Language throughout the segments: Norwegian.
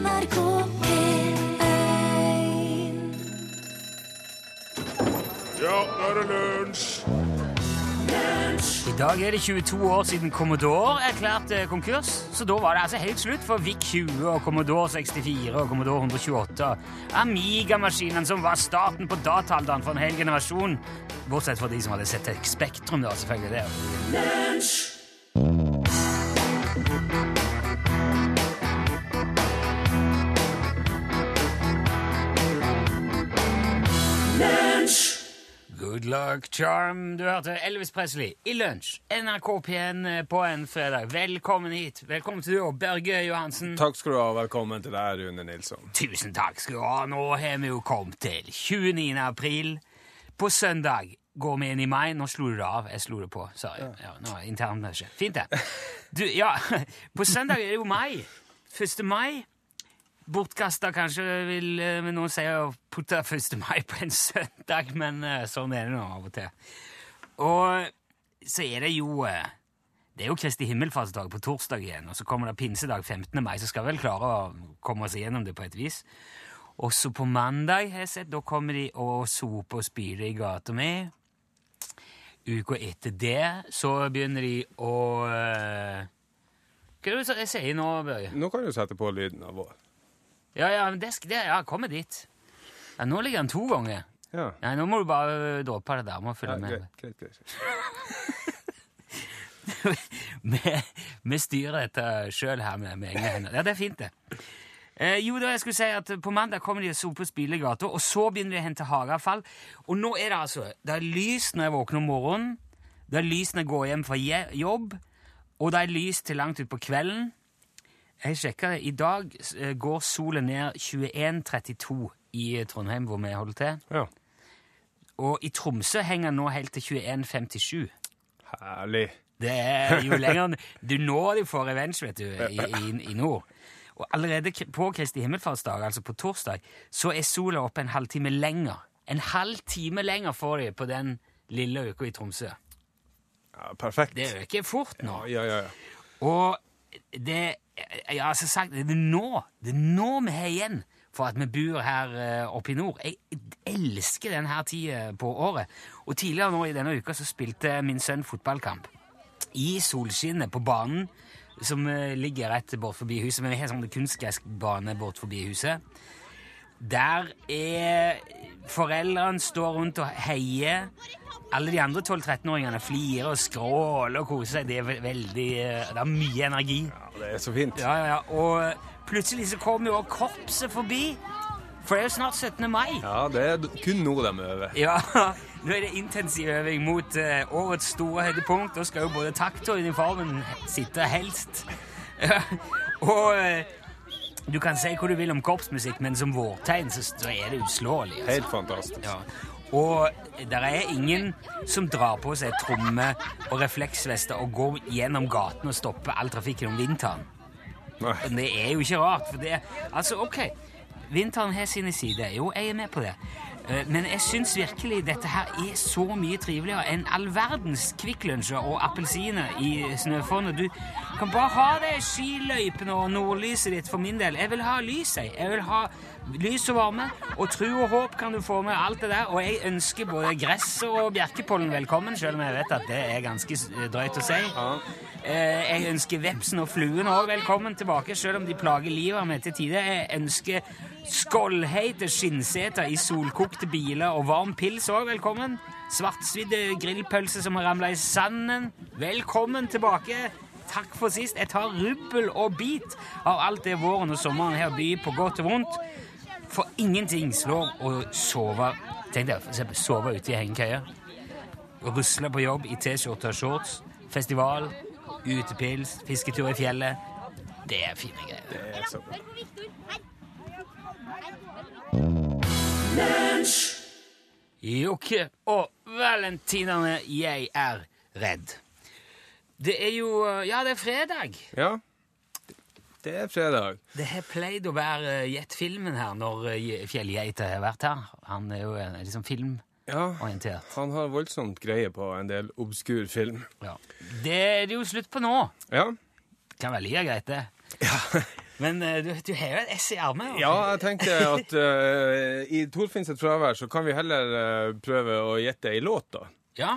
NRK P1 Ja, nå er det lunsj! I dag er det 22 år siden Commodore erklærte konkurs, så da var det altså helt slutt for VIC-20 og Commodore 64 og Commodore 128. Amiga-maskinene som var starten på dataalderen for en hel generasjon. Bortsett fra de som hadde sett Spektrum, da, selvfølgelig. det. Good luck, charm. Du hørte Elvis Presley i lunsj. NRK P1 på en fredag. Velkommen hit. Velkommen til du Børge Johansen. Takk skal du ha. Velkommen til deg, Rune Nilsson. Tusen takk skal du ha. Nå har vi jo kommet til 29. april. På søndag går vi inn i mai. Nå slo du det av. Jeg slo det på. Sorry. Ja, nå er. Fint, det. Du, ja, på søndag er det jo mai. 1. mai. Bortkasta kanskje, vil eh, noen si, å putte 1. mai på en søndag, men eh, sånn er det nå av og til. Og så er det jo eh, Det er jo Kristi himmelfartsdag på torsdag igjen, og så kommer det pinsedag 15. mai, så skal vi vel klare å komme oss igjennom det på et vis. Også på mandag har jeg sett, da kommer de og soper og spyler i gata mi. Uka etter det så begynner de å eh, Hva er det du sier nå, Børge? Nå kan du sette på lyden av vår. Ja, ja, men det, det, ja, kommer dit. Ja, nå ligger den to ganger. Ja. Nei, nå må du bare dråpe det der. Må følge ja med. greit, greit, greit. vi, vi styrer dette sjøl her med, med egne hender. Ja, det er fint, det. Eh, jo, da jeg skulle si at På mandag kommer de og soper Spilegata, og så begynner de å hente hageavfall. Og nå er det altså Det er lys når jeg våkner om morgenen, det er lys når jeg går hjem fra jobb, og det er lys til langt utpå kvelden. Jeg sjekka det. I dag eh, går solen ned 21.32 i Trondheim, hvor vi holder til. Ja. Og i Tromsø henger den nå helt til 21.57. Herlig. Det er jo lenger Du når de får revenge, vet du, i, i, i nord. Og allerede på Kristi himmelfartsdag, altså på torsdag, så er sola oppe en halvtime lenger. En halv time lenger får de på den lille uka i Tromsø. Ja, perfekt. Det øker fort nå. Ja, ja, ja. Og det Ja, altså sagt, det er nå det er nå vi har igjen for at vi bor her eh, oppe i nord. Jeg elsker denne tida på året. Og tidligere nå i denne uka så spilte min sønn fotballkamp. I solskinnet på banen som eh, ligger rett bort forbi huset. Men vi har sånn kunstgressbane bort forbi huset. Der er Foreldrene står rundt og heier. Alle de andre 12-13-åringene flirer og skråler og koser seg. Det er veldig eh, Det er mye energi. ja. Det er så fint. Ja, ja, ja. Og plutselig så kommer jo korpset forbi. For det er jo snart 17. mai. Ja, det er kun nå de øver. Ja, nå er det intensiv øving mot eh, årets store høydepunkt. Da skal jo både takt og uniformen sitte helst. og eh, du kan si hva du vil om korpsmusikk, men som vårtegn så, så er det uslåelig. Altså. Helt fantastisk. Ja. Og det er ingen som drar på seg tromme og refleksvester og går gjennom gaten og stopper all trafikken om vinteren. Nei. Det er jo ikke rart, for det Altså, ok, vinteren har sine sider. Jo, jeg er med på det. Eh, Men jeg syns virkelig dette her er så mye triveligere enn all verdens Kvikklunsjer og appelsiner i snøfonnet. Du kan bare ha det skiløypene og nordlyset ditt for min del. Jeg vil ha lys, jeg. Jeg vil ha lys og varme. Og tro og håp kan du få med alt det der. Og jeg ønsker både gress og bjerkepollen velkommen, selv om jeg vet at det er ganske drøyt å si. Eh, Jeg ønsker vepsen og fluen òg velkommen tilbake, selv om de plager livet av meg til tider. Jeg ønsker skållheite skinnseter i solkokte biler og varm pils òg velkommen. Svartsvidde grillpølser som har ramla i sanden. Velkommen tilbake. Takk for sist. Jeg tar rubbel og bit av alt det våren og sommeren her byr by på godt og vondt. For ingenting slår å sove Tenk deg for eksempel sove ute i hengekøye. Rusle på jobb i T-skjorte og shorts. Festival, utepils, fisketur i fjellet. Det er fine greier. Det er så bra. Jokke og valentinerne, jeg er redd. Det er jo Ja, det er fredag. Ja, det er fredag. Det har pleid å være uh, Gjett filmen her når uh, Fjellgeita har vært her. Han er jo uh, liksom filmorientert. Ja, han har voldsomt greie på en del obskur film. Ja. Det er det jo slutt på nå. Ja, Kan være like greit, det. Ja. Men eh, du, du har jo et ess i ermet. Ja, jeg tenkte at uh, i Torfinns fravær så kan vi heller uh, prøve å gjette ei låt, da. ja.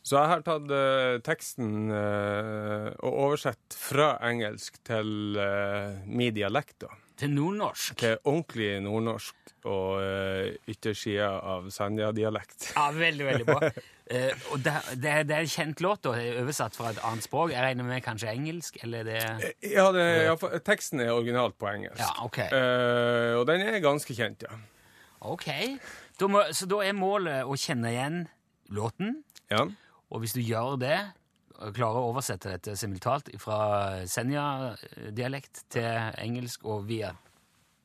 Så jeg har tatt uh, teksten uh, og oversett fra engelsk til uh, min dialekt. Til nordnorsk. Til ordentlig nordnorsk og uh, yttersida av sandia-dialekt. Ja, veldig, veldig bra. Og det, det, det er en kjent låt, da, oversatt fra et annet språk. Jeg regner med kanskje engelsk, eller det Ja, det, ja, teksten er originalt på engelsk. Ja, ok. Og den er ganske kjent, ja. Ok. Da må, så da er målet å kjenne igjen låten, ja. Og hvis du gjør det, klarer å oversette dette simultalt fra Senja-dialekt til engelsk og via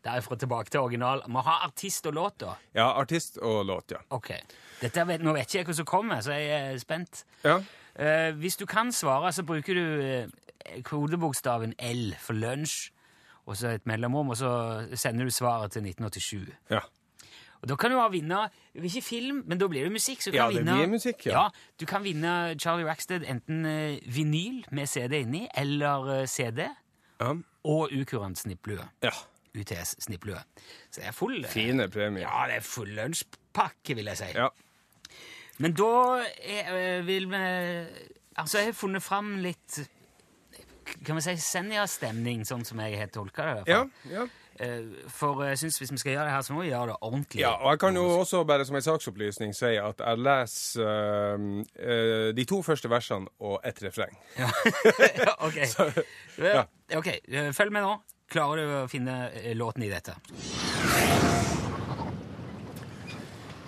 Derfra tilbake til original Må ha artist og låt, da. Ja, artist og låt, ja. Ok. Vet, nå vet ikke jeg hva som kommer, så jeg er spent. Ja, Uh, hvis du kan svare, så bruker du eh, kodebokstaven L for lunsj, og så et mellomrom, og så sender du svaret til 1987. ja. Og da kan du ha vinne Ikke film, men da blir det musikk. Så du Ja, det vinne, blir musikk, ja. ja. Du kan vinne Charlie Rackstead enten eh, vinyl med CD inni, eller eh, CD, ja. og ukurant snipplue. ja. UTS snipplue. Så det er full eh, Fine premier. Ja, det er full lunsjpakke, vil jeg si. Ja. Men da er, vil vi Altså, jeg har funnet fram litt Kan vi si Senja-stemning, sånn som jeg har tolka det. i hvert fall. ja. Eh, For jeg syns hvis vi skal gjøre det her, så må vi gjøre det ordentlig. ja, og jeg kan jo også bare som en saksopplysning si at jeg leser eh, eh, de to første versene og ett refreng. Ja, ok. ja. ok, eh, Følg med nå. Klarer du å finne eh, låten i dette?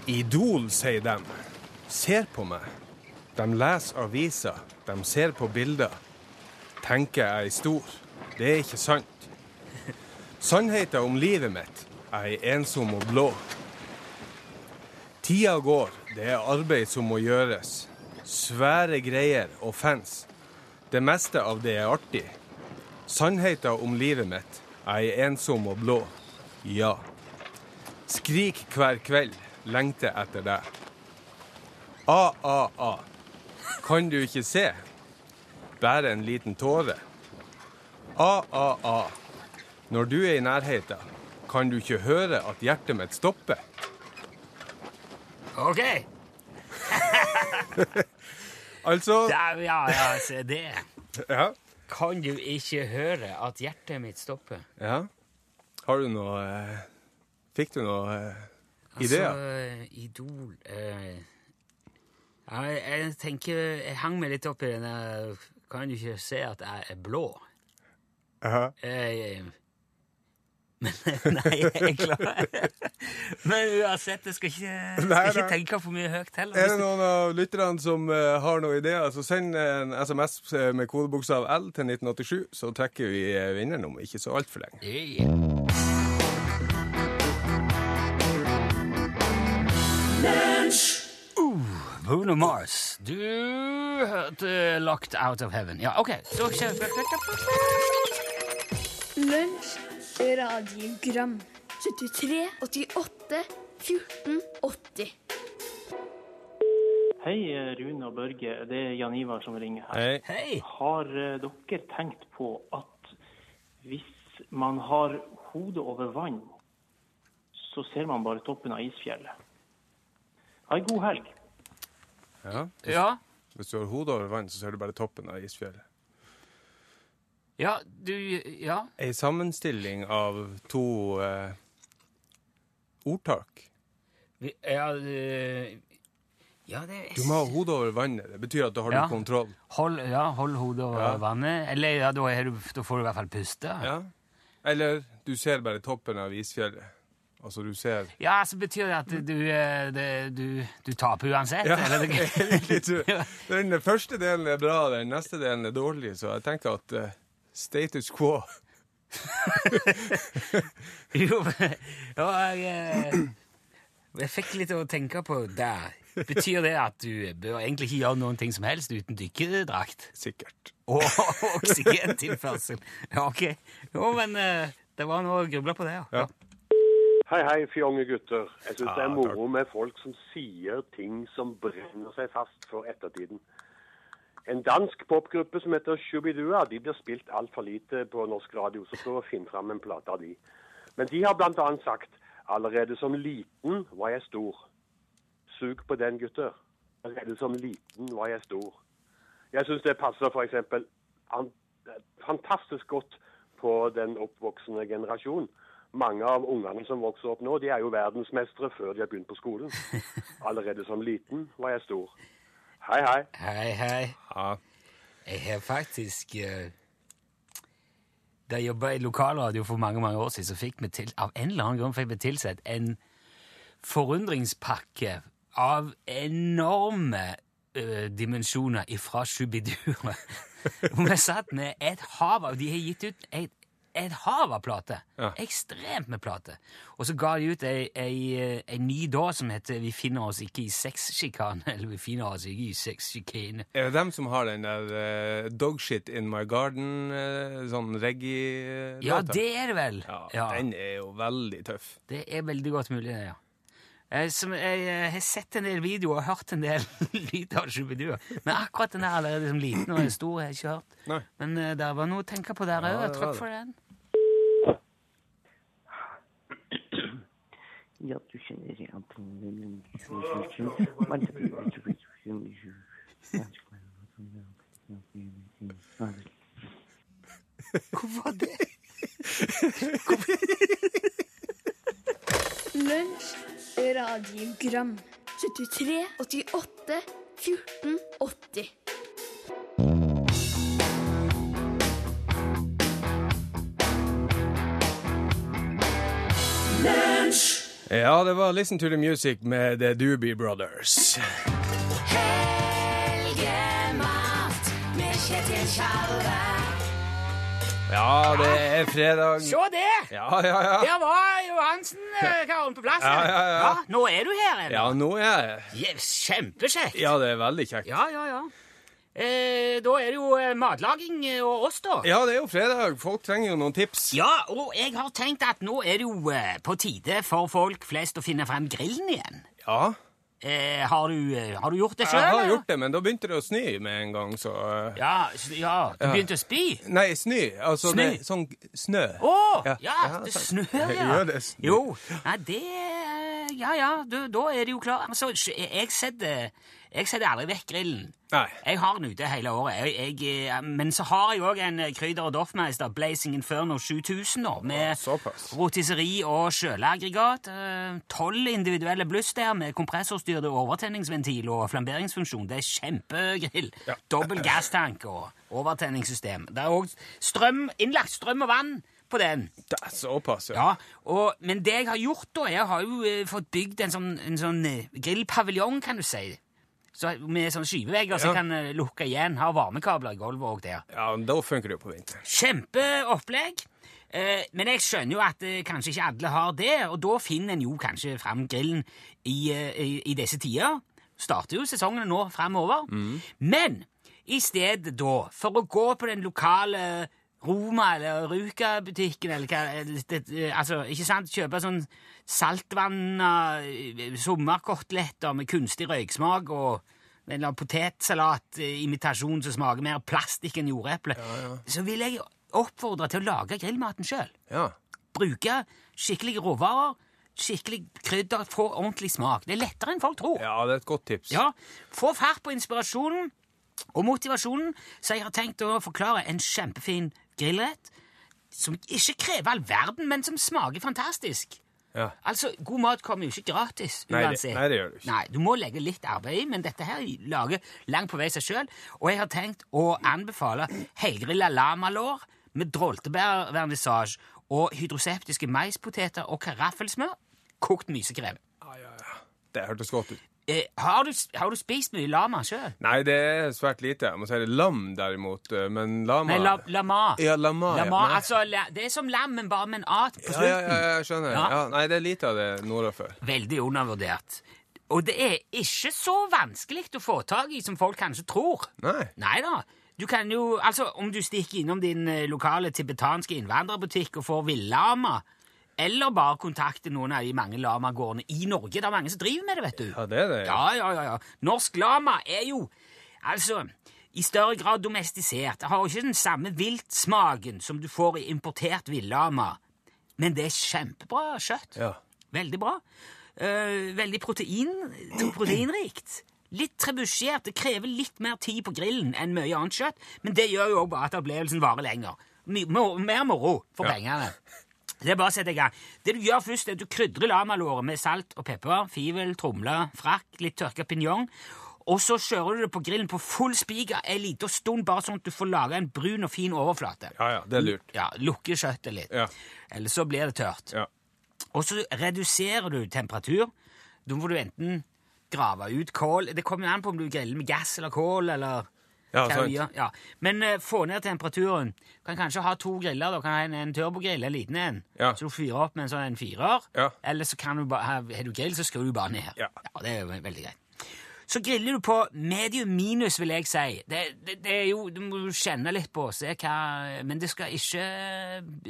Idol, sier dem. Ser på meg. De leser aviser, de ser på bilder. Tenker jeg er stor. Det er ikke sant. Sannheten om livet mitt. Jeg er ensom og blå. Tida går, det er arbeid som må gjøres. Svære greier og fans. Det meste av det er artig. Sannheten om livet mitt. Jeg er ensom og blå. Ja. Skrik hver kveld, lengter etter deg. A, a, a. Kan du ikke se? Bare en liten tåre. A, a, a. Når du er i nærheten, kan du ikke høre at hjertet mitt stopper. Ok! Altså Der, ja, ja, se det. Ja. Kan du ikke høre at hjertet mitt stopper? ja. Har du noe eh, Fikk du noe eh, ideer? Altså, Idol eh, jeg, jeg tenker Jeg hang meg litt opp i den Kan du ikke se at jeg er blå? Ja. Eh, men Nei, jeg klarer Men uansett, jeg skal ikke, skal ikke tenke for mye høyt heller. Er det noen av lytterne som eh, har noen ideer, så send en SMS med kodebokstav L til 1987, så trekker vi eh, vinneren om ikke så altfor lenge. Yeah. Uh, Bruno Mars. Du hørte 'Locked Out of Heaven'. Ja, OK. Så kjør. Lunsj, radiogram 73, 88, 14, 80 Hei, Rune og Børge. Det er Jan Ivar som ringer her. Hei. Hei. Har eh, dere tenkt på at hvis man har hodet over vann, så ser man bare toppen av isfjellet? Ha en god helg. Ja. Ja, Hvis du har hodet over vann, så ser du bare toppen av isfjellet. Ja, du Ja. Ei sammenstilling av to eh, ordtak. Vi, ja, eh, ja, det er Du må ha hodet over vannet. Det betyr at da har Ja. du kontroll. Hold, ja, hold hodet over Ja. vannet. Eller ja, da, du, da får du i hvert fall puste. Ja. Eller du ser bare toppen av isfjellet. Altså, du ser Ja, så betyr det at du, eh, det, du, du taper uansett? Ja, eller egentlig. Den første delen er bra, den neste delen er dårlig, så jeg tenker at eh, status quo jo, ja, jeg, eh, jeg fikk litt å tenke på der. Betyr det at du bør egentlig ikke gjøre noen ting som helst uten dykkerdrakt? sikkert. Og oksygentilførsel? Ja, ok. Jo, men eh, det var noe å gruble på det, ja. Ja. Hei, hei, fjonge gutter. Jeg syns det er moro takk. med folk som sier ting som brenner seg fast for ettertiden. En dansk popgruppe som heter Shubidua, de blir spilt altfor lite på norsk radio, så prøv å finne fram en plate av de. Men de har bl.a. sagt allerede som liten var jeg stor. Sug på den, gutter. Allerede som liten var jeg stor. Jeg syns det passer f.eks. fantastisk godt på den oppvoksende generasjon. Mange av ungene som vokser opp nå, de er jo verdensmestere før de har begynt på skolen. Allerede som liten var jeg stor. Hei, hei. Hei, hei. Ja. Jeg har faktisk eh, Da jeg jobba i lokalradio for mange mange år siden, så fikk vi til, av en eller annen grunn fikk vi tilsett en forundringspakke av enorme eh, dimensjoner ifra Shubidua. Og vi satt med et hav av De har gitt ut et, et hav av plater. Ja. Ekstremt med plater. Og så ga de ut ei, ei, eh, ei ny da som heter 'Vi finner oss ikke i sexsjikane', eller 'Vi finner oss ikke i sexsjikane'. Er det dem som har den der uh, 'Dogshit in my garden', uh, sånn reggae-låta? Ja, det er det vel. Ja, Ja, Den er jo veldig tøff. det er veldig godt mulig, det, ja. Jeg, som, jeg, jeg, har sett en del videoer og hørt en del lyd av Shubidua. Men akkurat den der allerede som liten og stor har jeg ikke hørt. Nei. Men uh, det var noe å tenke på der òg. Ja, Takk for den. Du kjenner igjen på den Hvor var det? Lunsj, radiogram 73, 88, 14, 80 Ja, det var 'Listen to the Music' med The Doobie Brothers. Helgemat med Kjetil Tjalve. Ja, det er fredag. Se det! Ja, ja, ja. Der var Johansen, eh, karen, på plass. Ja, ja, ja. Nå er du her, eller? Ja, nå er jeg Ja, Kjempekjekt. Ja, det er veldig kjekt. Ja, ja, ja. Eh, da er det jo eh, matlaging eh, og oss, da. Ja, det er jo fredag. Folk trenger jo noen tips. Ja, og jeg har tenkt at nå er det jo eh, på tide for folk flest å finne frem grillen igjen. Ja, Eh, har, du, har du gjort det sjøl? jeg har gjort det, men da begynte det å snø med en gang, så Ja, ja, du Ja. begynte å spy? Nei, snø. Altså Snø? det, sånn snø. Å! Ja. ja, Ja, det sant. snør, ja. Gjør det snø. Jo. Nei, det Ja, ja, du, da er det jo klart. Altså, jeg setter, jeg setter aldri vekk grillen. Nei. Jeg har den ute hele året. Jeg, jeg, eh, men så har jeg òg en Krydder og Doffmeister Blazing Inferno 7000 nå, med rotisseri og sjølaggregat. eh, Tolv individuelle bluss der med kompressorstyrte overtenningsventil og flamberingsfunksjon. Det er kjempegrill. Ja. Dobbel gasstank og overtenningssystem. Det er òg strøm, innlagt strøm og vann på den. Det er såpass, ja. Ja, og, Men det jeg har gjort, da Jeg har jo eh, fått bygd en sånn, en sånn eh, grillpaviljong, kan du si. Så, med sånne skyvevegger som så kan eh, lukke igjen. Har varmekabler i gulvet òg der. Ja, Da funker det jo på vinteren. Kjempeopplegg. Eh, men jeg skjønner jo at eh, kanskje ikke alle har det, og da finner en jo kanskje fram grillen i, eh, i, i disse tider. Starter jo sesongene nå framover. Men i stedet da, for å gå på den lokale Roma eller Ruka-butikken eller hva det, det, eh, Altså, ikke sant? Kjøpe sånn saltvanna eh, sommerkoteletter med kunstig røyksmak og eller potetsalatimitasjon som smaker mer plastikk enn jordeple, så vil jeg oppfordre til å lage grillmaten sjøl. Ja. Bruke skikkelige råvarer, skikkelig krydder, få ordentlig smak. Det er lettere enn folk tror. ja, det er et godt tips. Ja, Få fart på inspirasjonen og motivasjonen, så jeg har tenkt å forklare en kjempefin grillrett som ikke krever all verden, men som smaker fantastisk. Ja. Altså, God mat kommer jo ikke gratis. Nei, det- nei, det gjør det ikke. Nei, Du må legge litt arbeid i, men dette her lager langt på vei seg sjøl. Og jeg har tenkt å anbefale helgrilla lamalår med droltebærvernissasje og hydroseptiske maispoteter og karaffelsmør. Kokt mysekrem. Det hørtes godt ut. Eh, har, du, har du spist mye lama sjøl? Nei, det er svært lite. Jeg må si det lam, derimot. eh, Men lama Nei, la, lama. Ja, lama. Lama, ja. altså, det er som lam, men bare med en at på slutten. ja, ja, jeg skjønner. Ja. Ja. nei, det er lite av det nordafor. Veldig undervurdert. Og det er ikke så vanskelig å få tak i som folk kanskje tror. Nei. Nei da. Du kan jo, altså Om du stikker innom din eh, lokale tibetanske innvandrerbutikk og får villama, eller bare kontakte noen av de mange lamagårdene i Norge Det er mange som driver med det, vet du. Ja, det er det. Ja, ja, ja. ja. Norsk lama er jo Altså, i større grad domestisert. Det har ikke den samme viltsmaken som du får i importert villama. Men det er kjempebra kjøtt. Ja. Veldig bra. Uh, veldig protein, proteinrikt. Litt trebusjert. Det krever litt mer tid på grillen enn mye annet kjøtt, men det gjør jo også bare at opplevelsen varer lenger. My, mer moro for Ja. pengene. Det er bare å sette i gang. Det du gjør først, er at du krydrer lamalåret med salt og pepper, fivel, tromle, frakk, litt tørka pinjong. Og så kjører du det på grillen på full spiker en liten stund, bare sånn at du får laga en brun og fin overflate. Ja, ja, det er lurt. Ja, Lukke kjøttet litt. Ja. Eller så blir det tørt. Ja. Og så reduserer du temperatur. Da må du enten grave ut kål Det kommer jo an på om du griller med gass eller kål eller Ja, sant. Ja. Men eh, få ned temperaturen. Kan kanskje ha to griller. da kan ha en, en turbogrill, en liten en. Ja. Så du fyrer opp med en sånn en firer. Ja. Eller så kan du bare, har har du grill, så skrur du bare ned. Ja. Det er jo veldig greit. Så griller du på medium minus, vil jeg si. Det, det, det er jo, Du må jo kjenne litt på, se hva Men det skal ikke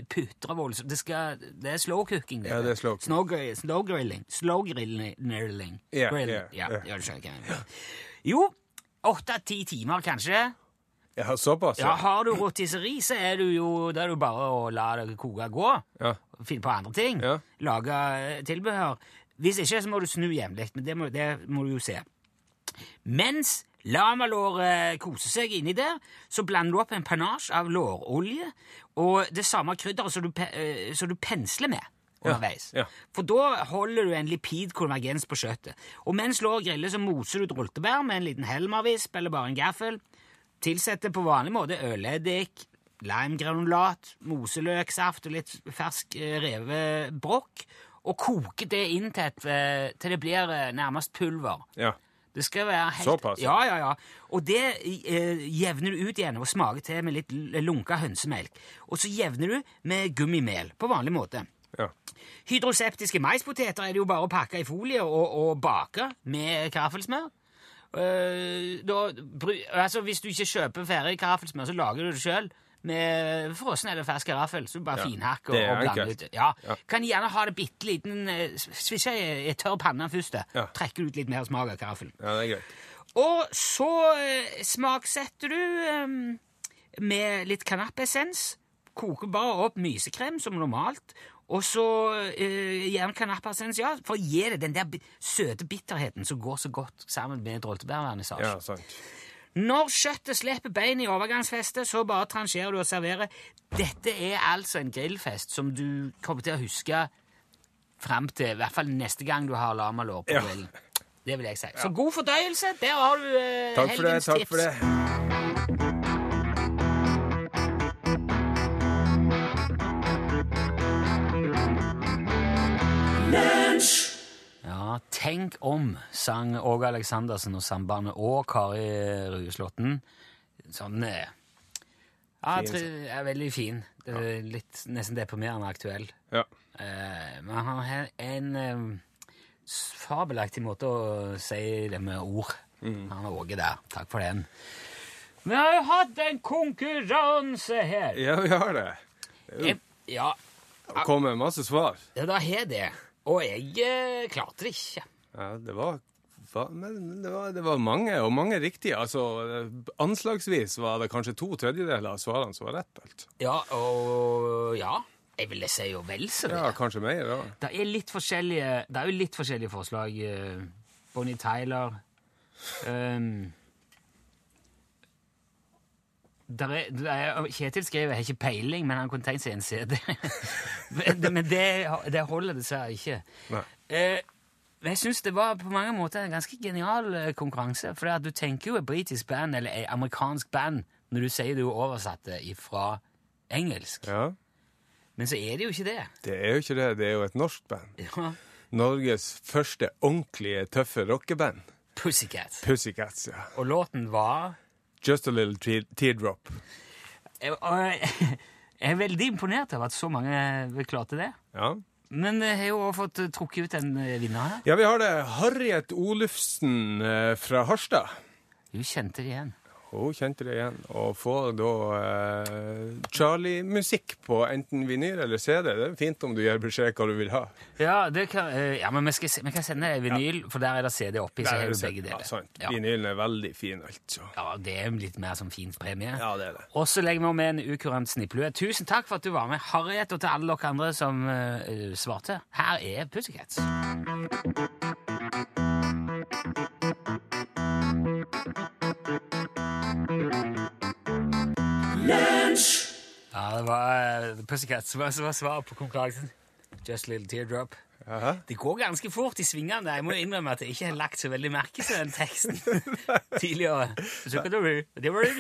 putre voldsomt. Det, skal, det er slow cooking. Ja, det er slow cooking. Slow, gri- slow grilling. Slow grilling. grilling. Ja, Grill. ja, ja, ja. ja, du skjønner hva jeg mener. Jo, åtte-ti timer, kanskje. Ja, såpass, Ja, ja. Har du rotisseri, så er du jo, da er det bare å la det koke gå. Ja. Finne på andre ting. Ja. Lage eh, tilbehør. Hvis ikke, så må du snu jevnlig. Men det må, det må du jo se. Mens lamalåret koser seg inni der, så blander du opp en panasje av lårolje og det samme krydderet som du, pe- eh, som du pensler med underveis. ja. For da holder du en lipid konvergens på kjøttet. Og mens låret griller, så moser du et rultebær med en liten helmavisp eller bare en gaffel. Tilsetter på vanlig måte øleddik, limegranulat, moseløksaft og litt fersk revebrokk. og koker det inn til, et, eh, til det blir eh, nærmest pulver. ja. Det skal være helt... Såpass, ja. Ja, ja, ja. Og det eh, jevner du ut igjen og smaker til med litt lunka hønsemelk. Og så jevner du med gummimel på vanlig måte. Ja. Hydroseptiske maispoteter er det jo bare å pakke i folie og, og bake med kaffelsmør. Uh, da, altså Hvis du ikke kjøper ferdig kaffelsmør, så lager du det sjøl med frossen eller fersk karaffel. Så du bare Ja, finhakker er og blander ut. Ja. Ja. Kan gjerne ha det bitte liten Svisje Svisja i tørr panne først. Ja. Trekker ut litt mer smak av karaffelen. ja det er greit. Og så eh, smaksetter du eh, med litt kanappessens. Koker bare opp mysekrem som normalt. Og så eh, gjerne kanapasens ja, for å gi det den der søte bitterheten som går så godt sammen med droltebærvernissasje. Ja, sant. Når kjøttet slipper bein i overgangsfestet, så bare trangerer du og serverer. Dette er altså en grillfest som du kommer til å huske fram til i hvert fall neste gang du har lamalår på Ja. Det vil jeg si. Så god fordøyelse. Der har du eh, Takk for det, takk for det. Tenk om, sang Åge Aleksandersen og Sambandet og Kari Rugeslåtten. Sånn eh, Ja, jeg tror er veldig fin. Det er litt nesten deprimerende aktuell. Ja. Eh, men han har en eh, fabelaktig måte å si det med ord. Mm. Han har Åge der. Takk for den. Vi har jo hatt en konkurranse her! ja, vi har det. Jeg, ja, Det kommer masse svar. ja, da har det. Og jeg eh, klarte det ikke. Ja, det var, var Men det var, det var mange, og mange riktige. Altså, anslagsvis var det kanskje to tredjedeler av svarene som var rett. Altså. Ja, og ja. Jeg ville si jo vel så det. Ja, kanskje mer. Ja. Det er litt forskjellige Det er jo litt forskjellige forslag. eh, Bonnie Tyler um, der er, der er, Kjetil skriver har ikke peiling', men han kunne tenkt seg en CD. men det- det, det holder dessverre ikke. Eh, jeg syns det var på mange måter en ganske genial eh, konkurranse. For du tenker jo et britisk band eller et amerikansk band når du sier du oversatte fra engelsk. ja. Men så er det jo ikke det. Det er jo ikke det. Det er jo et norsk band. Ja. Norges første ordentlige tøffe rockeband. Pussycats. Pussycats, ja. Og låten var Just a little te teardrop. jeg, jeg er veldig imponert over at så mange klarte det. Ja. Men jeg har jo også fått eh, trukket ut en eh, vinner her. ja, vi har det. Harriet Olufsen eh, fra Harstad. Du kjente det igjen. Hun kjente det igjen. Og få da eh, Charlie-musikk på enten vinyl eller CD. Det er fint om du gir beskjed hva du vil ha. Ja, det kan, eh, ja men vi, skal, vi kan sende vinyl, for der er det CD oppi, så Der er har du begge Ja, sant. Ja. Vinylen er veldig fin, altså. ja, det er litt mer som fin premie. Ja, det er det. Og så legger vi med en ukurant snipplue. Tusen takk for at du var med. Harriet, og til alle dere andre som uh, svarte. Her er Pussycats. Det var Pussycats som var, var svaret på konkurransen. Just a little teardrop. Aha. Det går ganske fort i svingene. Jeg må innrømme at jeg ikke har lagt så veldig merke til den teksten tidligere. Så kan du, det var det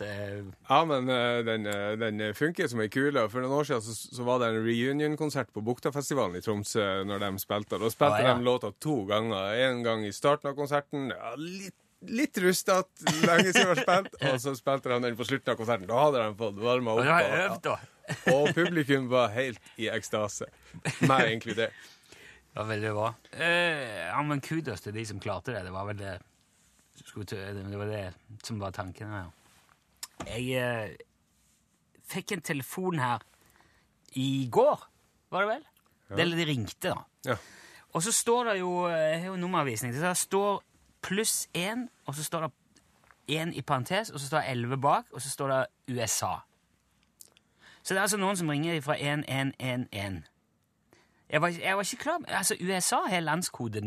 eh, Ja, men eh, den, eh, den funker som ei kule. For noen år siden så, så var det en reunion-konsert på Buktafestivalen i Tromsø når de spilte. Da spilte Ah, ja. de låta to ganger. En gang i starten av konserten. Ja, litt Litt rustete, lenge siden jeg var spilt. Og så spilte de den på slutten av konserten. Da hadde de fått varma og opp. du har og- øvd, da. Og publikum var helt i ekstase. Meg inkludert. Det var veldig bra. Eh, ja, men kudos til de som klarte det. Det var vel det, det, var det som var tanken her. Jeg eh, fikk en telefon her i går, var det vel? Eller de ringte, da. Ja. Og så står det jo eh, Jeg har jo nummervisning. Det står pluss én, og så står det én i parentes, og så står det elleve bak, og så står det USA. Så det er altså noen som ringer fra 1111. Jeg var, jeg var ikke klar Altså, USA har landskode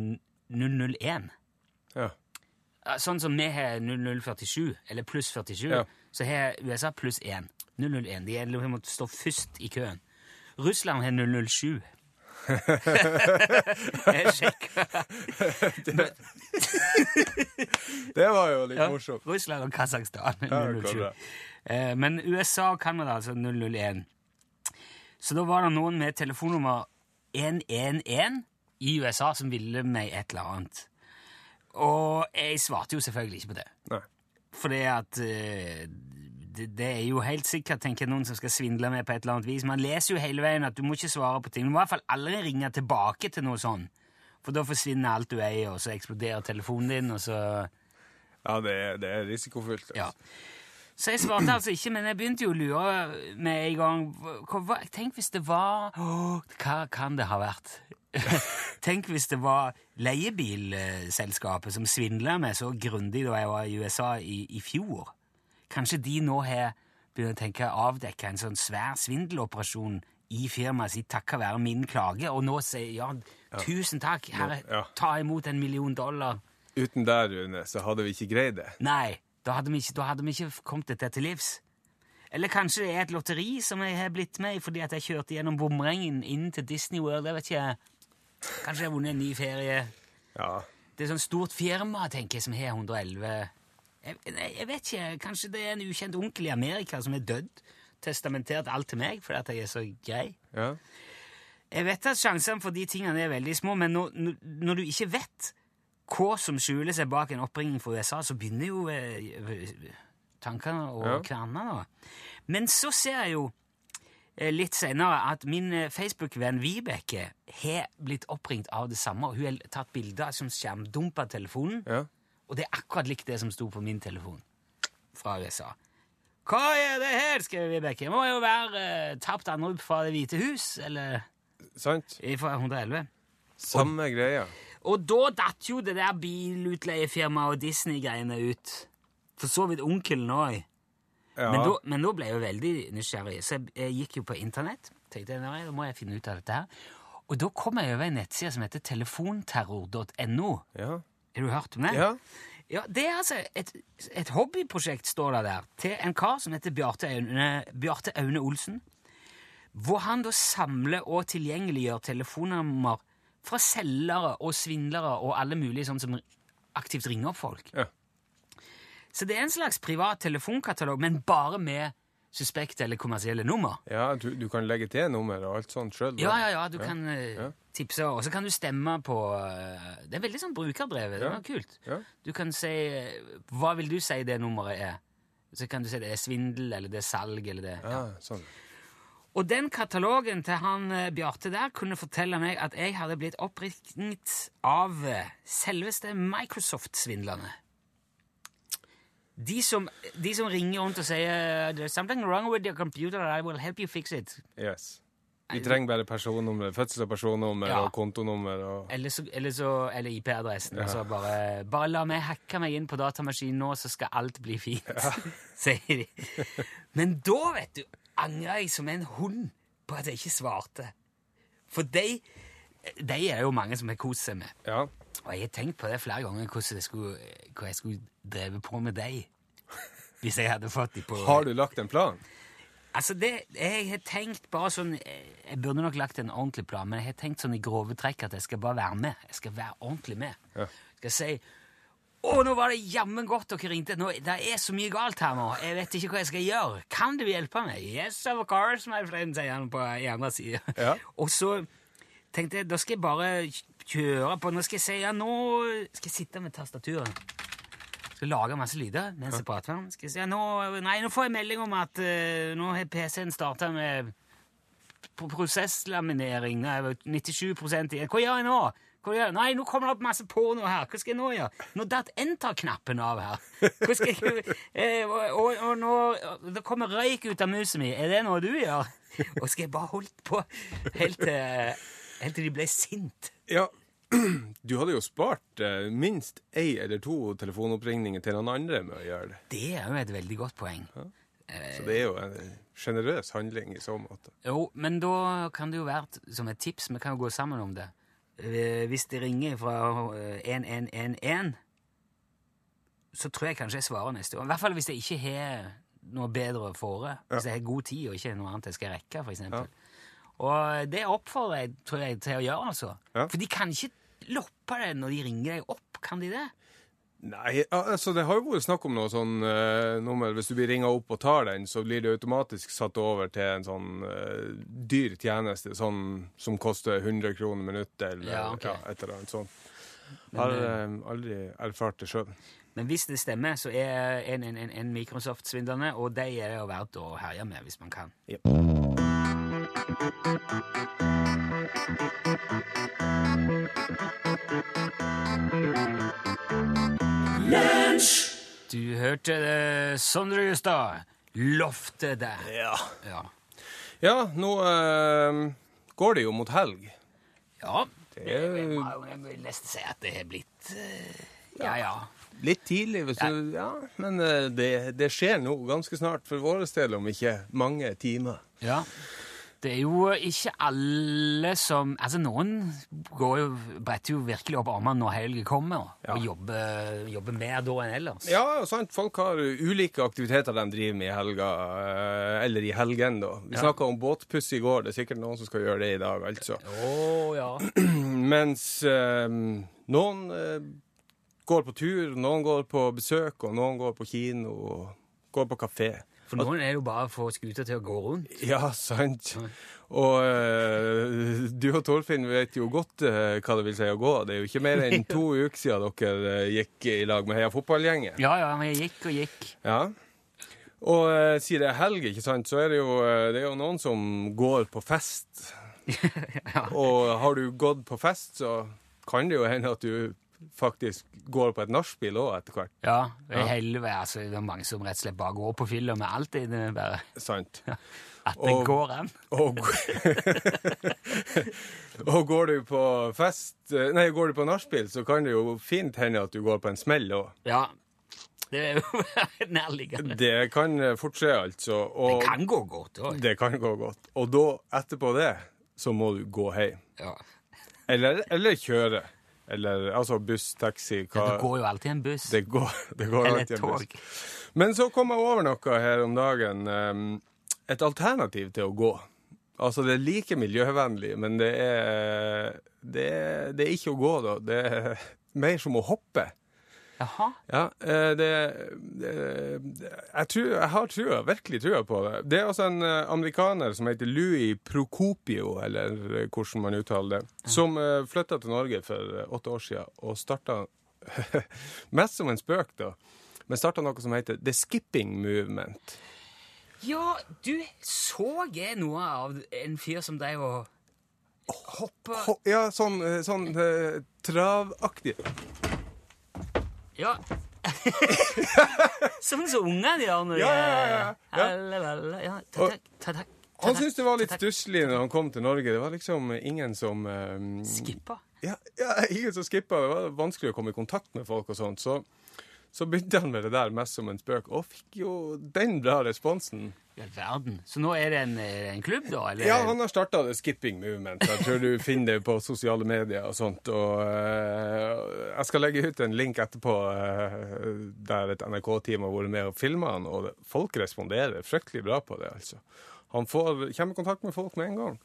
001. Ja. Sånn som vi har 0047, eller pluss 47, Ja. så har USA pluss 1. 001. De måtte de må stå først i køen. Russland har 007. jeg sjekka. Det var jo litt Ja, morsomt. Russland og Kasakhstan. Ja, 007. Eh, Men USA og Canada, altså 001. Så da var det noen med telefonnummer 111 i USA som ville meg et eller annet. Og jeg svarte jo selvfølgelig ikke på det. Nei. Fordi at eh, det, det er jo helt sikkert tenker jeg, noen som skal svindle med på et eller annet vis. Man leser jo hele veien at du må ikke svare på ting. Du må i hvert fall aldri ringe tilbake til noe sånn. For da forsvinner alt du eier, og så eksploderer telefonen din, og så Ja, det er, det er risikofullt. altså. ja. Så jeg svarte altså ikke, men jeg begynte jo å lure med en gang. Hva, tenk hvis det var Hva kan det ha vært? tenk hvis det var leiebilselskapet som svindla meg så grundig da jeg var i USA i, i fjor. Kanskje de nå har begynt å tenke avdekke en sånn svær svindeloperasjon i firmaet sitt takket være min klage, og nå sier ja, tusen takk, herre, Ja. ta imot en million dollar. Uten deg, Rune, så hadde vi ikke greid det. Nei, da hadde vi ikke, hadde vi ikke kommet dette til livs. Eller kanskje det er et lotteri som jeg har blitt med i fordi at jeg kjørte gjennom bomringen inn til Disney World. Jeg vet ikke. Kanskje jeg har vunnet en ny ferie. Ja. Det er sånn stort firma, tenker jeg, som har 111 jeg, jeg vet ikke. Kanskje det er en ukjent onkel i Amerika som er dødd. Testamentert alt til meg fordi at jeg er så grei. ja. Jeg vet at sjansene for de tingene er veldig små, men når, når du ikke vet hva som skjuler seg bak en oppringning fra USA, så begynner jo eh, tankene å Ja. kverne. da. Men så ser jeg jo eh, litt senere at min eh, Facebook-venn Vibeke har blitt oppringt av det samme, hun har tatt bilder som skjermdumper telefonen, ja. og det er akkurat likt det som sto på min telefon fra USA. Hva er det her, skrev Vibeke. Må jo være uh, tapt anrop fra Det hvite hus, eller Sant? fra 111. Samme greia. Og da datt jo det der bilutleiefirmaet og Disney-greiene ut. For så vidt onkelen òg. Ja. Men, da- men da ble jeg jo veldig nysgjerrig, så jeg, jeg gikk jo på internett. tenkte jeg, nei, da må jeg finne ut av dette her. Og da kom jeg over en nettside som heter telefonterror.no. ja. Har du hørt om det? Ja. Ja, Det er altså et, et hobbyprosjekt, står det der, til en kar som heter Bjarte Aune, Bjarte Aune Olsen. Hvor han da samler og tilgjengeliggjør telefonnummer fra selgere og svindlere og alle mulige sånn som aktivt ringer opp folk. Ja. Så det er en slags privat telefonkatalog, men bare med suspekte eller kommersielle nummer. Ja, du, du kan legge til nummer og alt sånt sjøl. Ja, ja, ja, du kan eh, Ja. tipse, og så kan du stemme på eh, Det er veldig sånn brukerdrevet. Det er var kult. Ja. Du kan si eh, Hva vil du si det nummeret er? Så kan du si det er svindel, eller det er salg, eller det Ja, sånn. Og den katalogen til han Bjarte der kunne fortelle meg at jeg hadde blitt oppringt av selveste Microsoft-svindlerne. De som, de som ringer rundt og sier There's something wrong with your computer, I will help you fix it. Yes. Vi trenger bare personnummer, fødsels- og personnummer Ja. og kontonummer og Eller, så, eller, så, eller IP-adressen. og så bare, bare la meg hacke meg inn på datamaskinen nå, så skal alt bli fint, sier de. Men da, vet du, angrer jeg som en hund på at jeg ikke svarte. For de, de er jo mange som har kost seg med. Ja. Og jeg har tenkt på det flere ganger, hvordan jeg skulle, hva jeg skulle drevet på med deg. Hvis jeg hadde fått de på Har du lagt en plan? Altså, det, jeg har tenkt bare sånn Jeg burde nok lagt en ordentlig plan, men jeg har tenkt sånn i grove trekk at jeg skal bare være med. Jeg skal være ordentlig med. Ja. Skal si å, nå var det jammen godt dere ringte. Nå, det er så mye galt her nå. Jeg vet ikke hva jeg skal gjøre. Kan du hjelpe meg? Yes, of course, my friend, sier han på i andre sida. Ja. Og så tenkte jeg, da skal jeg bare kjøre på. Nå skal jeg si ja, nå skal jeg sitte med tastaturet. Skal lage masse lyder mens jeg prater. med. Skal jeg si ja, nå, nei, nå får jeg melding om at uh, nå har PC-en starta med prosesslaminering. Nei, 97 igjen. Hva gjør jeg nå? Hva gjør jeg? Nei, nå kommer det opp masse porno her. Hva skal jeg nå gjøre? Nå datt enter-knappen av her. Hva skal jeg, eh, og, og, og nå Det kommer røyk ut av musa mi. Er det noe du gjør? Og skal jeg bare holdt på helt til, helt til de ble sint. Ja, du hadde jo spart eh, minst ei eller to telefonoppringninger til noen andre med å gjøre det. Det er jo et veldig godt poeng. Så det er jo en sjenerøs handling i så måte. Jo, men da kan det jo være som et tips, vi kan jo gå sammen om det. Eh, Hvis det ringer fra eh, 1111, så tror jeg kanskje jeg svarer neste år. I hvert fall hvis jeg ikke har noe bedre å fore. Hvis jeg har god tid og ikke noe annet jeg skal rekke, eksempel. Og det oppfordrer jeg, tror jeg, til å gjøre, altså. Ja. For de kan ikke loppe det når de ringer deg opp, kan de det? Nei, altså det har jo vært snakk om noe sånn uh, nummer Hvis du blir ringa opp og tar den, så blir det automatisk satt over til en sånn uh, dyr tjeneste, sånn som koster 100 kroner minuttet, eller Ja, okay. ja, et eller annet sånt. Har uh, aldri erfart det sjøl. Men hvis det stemmer, så er en, en, en, en Microsoft-svindlerne, og de er jo verdt å herje med hvis man kan. Du hørte det, Sondre Justad. Loftet der. Ja. Ja. ja, nå eh, går det jo mot helg. ja. Det Jeg, er må jeg vil nesten si at det har blitt eh, Ja, ja. litt tidlig, hvis du Ja, men eh, det, det skjer nå ganske snart for vår del, om ikke mange timer. Ja. Det er jo ikke alle som Altså, noen går jo, bretter jo virkelig opp armene når helgen kommer, Ja. og jobber, jobber mer da enn ellers. Ja, sant. Folk har ulike aktiviteter de driver med i helga, eh, eller i helgen, da. Vi Ja. snakka om båtpuss i går. Det er sikkert noen som skal gjøre det i dag, altså. Å, ja. Mens eh, noen eh, går på tur, noen går på besøk, og noen går på kino og går på kafé. For noen er det jo bare å få skuta til å gå rundt. Ja, sant. Og uh, du og Torfinn vet jo godt uh, hva det vil si å gå. Det er jo ikke mer enn to uker siden dere uh, gikk i lag med Heia fotballgjengen. Ja, ja, jeg gikk og gikk. Ja. Og uh, siden det er helg, ikke sant, så er det, jo, det er jo noen som går på fest. Og har du gått på fest, så kan det jo hende at du faktisk går på et nachspiel òg etter hvert. Ja, det er Ja. helvete, altså, det er mange som rett og slett bare går på fylla med alt i det, bare Sant. at det Og- går an. Og, og går du på fest eh, Nei, går du på nachspiel, så kan det jo fint hende at du går på en smell òg. Ja, det er jo nærliggende. Det kan eh, fort skje, altså. Og Det kan gå godt òg. det kan gå godt. Og da, etterpå det, så må du gå hjem. Ja. Eller, eller kjøre. Eller altså buss, taxi hva Det går jo alltid en buss. Det går, det går Eller alltid et en tog. buss. Men så kom jeg over noe her om dagen. et alternativ til å gå. Altså, det er like miljøvennlig, men det er, det er, det er ikke å gå, da. Det er mer som å hoppe. Jaha. Ja, eh, det, det jeg, tror, jeg har trua, virkelig trua på det. Det er altså en eh, amerikaner som heter Louis Procopio, eller eh, hvordan man uttaler det, som flytta til Norge for eh, åtte år siden og starta Mest som en spøk, da. Men starta noe som heter The Skipping Movement. Ja, du, så jeg noe av en fyr som drev og hoppa Ho- Ja, sånn, eh, sånn eh, travaktig. Ja. Som som ungene gjør når de Ja, ja, ja, ja. Ja. Ta ta ta Han syntes det var litt stusslig når han kom til Norge. Det var liksom ingen som um, Skippa. ja, ja, ingen som skippa. Det var vanskelig å komme i kontakt med folk og sånt. Så, så begynte han med det der mest som en spøk, og fikk jo den bra responsen. I all verden. Så nå er det en, eh, en klubb, da? Eller? Ja, han har starta det skipping movement. Jeg tror du finner det på sosiale medier og sånt. Og uh, jeg skal legge ut en link etterpå uh, der et NRK-team har vært med og filma han, og folk responderer fryktelig bra på det, altså. Han får, kommer i kontakt med folk med en gang.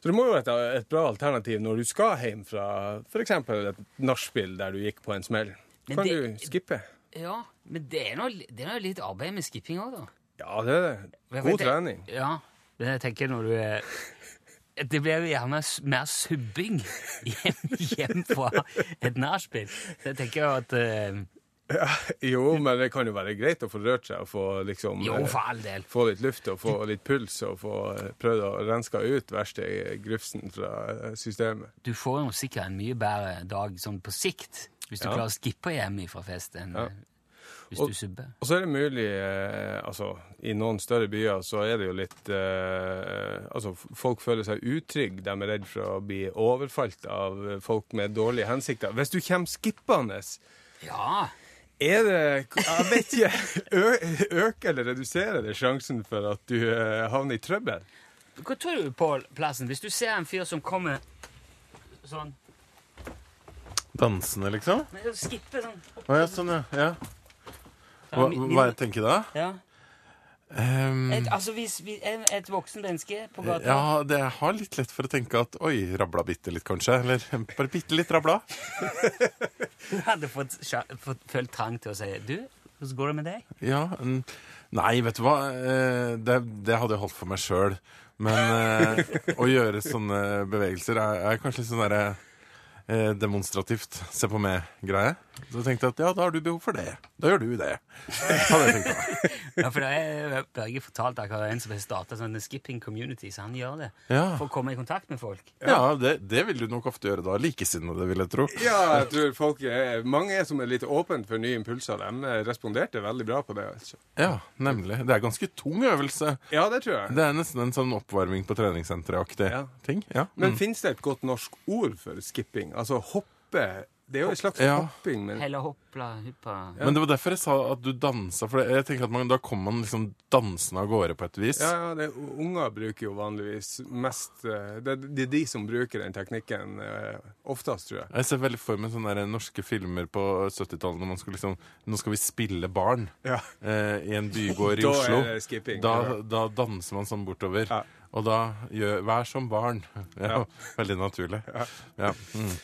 Så det må jo være et, et bra alternativ når du skal hjem fra f.eks. et nachspiel der du gikk på en smell. Kan det- du skippe? Ja, men det er noe, det litt arbeid med skipping òg, da. Ja, det er det. God det- trening. Ja, men jeg tenker når du er Det blir jo gjerne mer subbing hjem, hjem fra et nachspiel. Jeg tenker jeg at eh, Jo, men det kan jo være greit å få rørt seg og få liksom Jo, eh, for all del. få litt luft og få litt puls og få eh, prøvd å renske ut verste grufsen fra systemet. Du får jo sikkert en mye bedre dag sånn på sikt hvis du klarer å skippe hjem fra fest enn eh, hvis Og- du subber. Og så er det mulig eh, Altså, i noen større byer så er det jo litt eh, Altså, folk føler seg utrygge. De er redd for å bli overfalt av folk med dårlige hensikter. Hvis du kommer skippende Ja. Er det Jeg vet ikke. Øker eller reduserer det sjansen for at du eh, havner i trøbbel? Hva tror du Pål plassen hvis du ser en fyr som kommer sånn Dansende, liksom? Skippe sånn Å ja, sånn, ja. ja. Hva, hva jeg tenker da? Ja. Um, Et, altså hvis vi, et, et voksen menneske på gata ja, det jeg har litt lett for å tenke at oi, rabla bitte litt, kanskje. Eller bare bitte litt rabla. Du hadde fått, fått følt trang til å si Du, hvordan går det med deg? Ja. Nei, vet du hva. Eh, Det, det hadde jeg holdt for meg sjøl. Men eh, å gjøre sånne bevegelser er, er kanskje litt sånn derre eh, demonstrativt se på meg-greie. Så jeg tenkte at ja, da har du behov for det. Da gjør du det. Hadde jeg tenkt meg. Ja, for det er Børge fortalte akkurat en som har starta sånn skipping community, så han gjør det Ja, for å komme i kontakt med folk. ja det, det vil du nok ofte gjøre da. Likesinnede, vil jeg tro. Ja, jeg tror folk er, mange er som er litt åpne for nye impulser. De eh, responderte veldig bra på det. altså. Ja, nemlig. Det er ganske tung øvelse. Ja, det tror jeg. Det er nesten en sånn oppvarming på treningssenteret-aktig Ja. ting. Ja. Men Mm. finnes det et godt norsk ord for skipping? Altså hoppe Det er jo en slags Ja. hopping, men Heller hoppla, huppa Men det var derfor jeg sa at du dansa, for jeg tenker at man, da kommer man liksom dansende av gårde på et vis. ja, ja, det, unger bruker jo vanligvis mest eh, Det, det er de som bruker den teknikken eh, oftest, tror jeg. Jeg ser veldig for meg sånne der norske filmer på 70-tallet når man skulle liksom Nå skal vi spille barn Ja. eh, i en bygård i Da Oslo. er det skipping. Da, Ja. da danser man sånn bortover. Ja. Og da gjør Vær som barn. Ja. Veldig naturlig. Ja. Mm.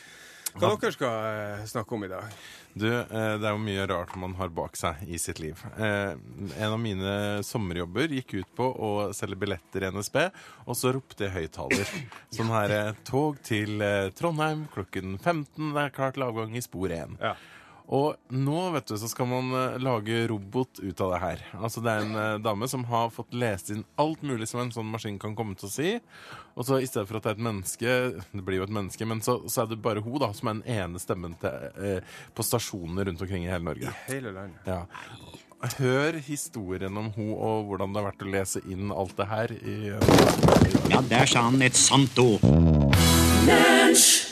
Hva dere skal eh, snakke om i dag? Du, eh, det er jo mye rart man har bak seg i sitt liv. Eh, en av mine sommerjobber gikk ut på å selge billetter i NSB, og så ropte jeg høyttaler. Sånn her Tog til Trondheim klokken 15, det er klart til avgang i spor 1. Ja. Og nå vet du, så skal man eh, lage robot ut av det her. Altså Det er en eh, dame som har fått lest inn alt mulig som en sånn maskin kan komme til å si. Og så i stedet for at det er et menneske Det blir jo et menneske, men så, så er det bare hun da som er den ene stemmen til, eh, på stasjonene rundt omkring i hele Norge. I Hele landet. Ja. Hør historien om hun og hvordan det har vært å lese inn alt det her i Ja, der sa han et sant ord. Lunsj!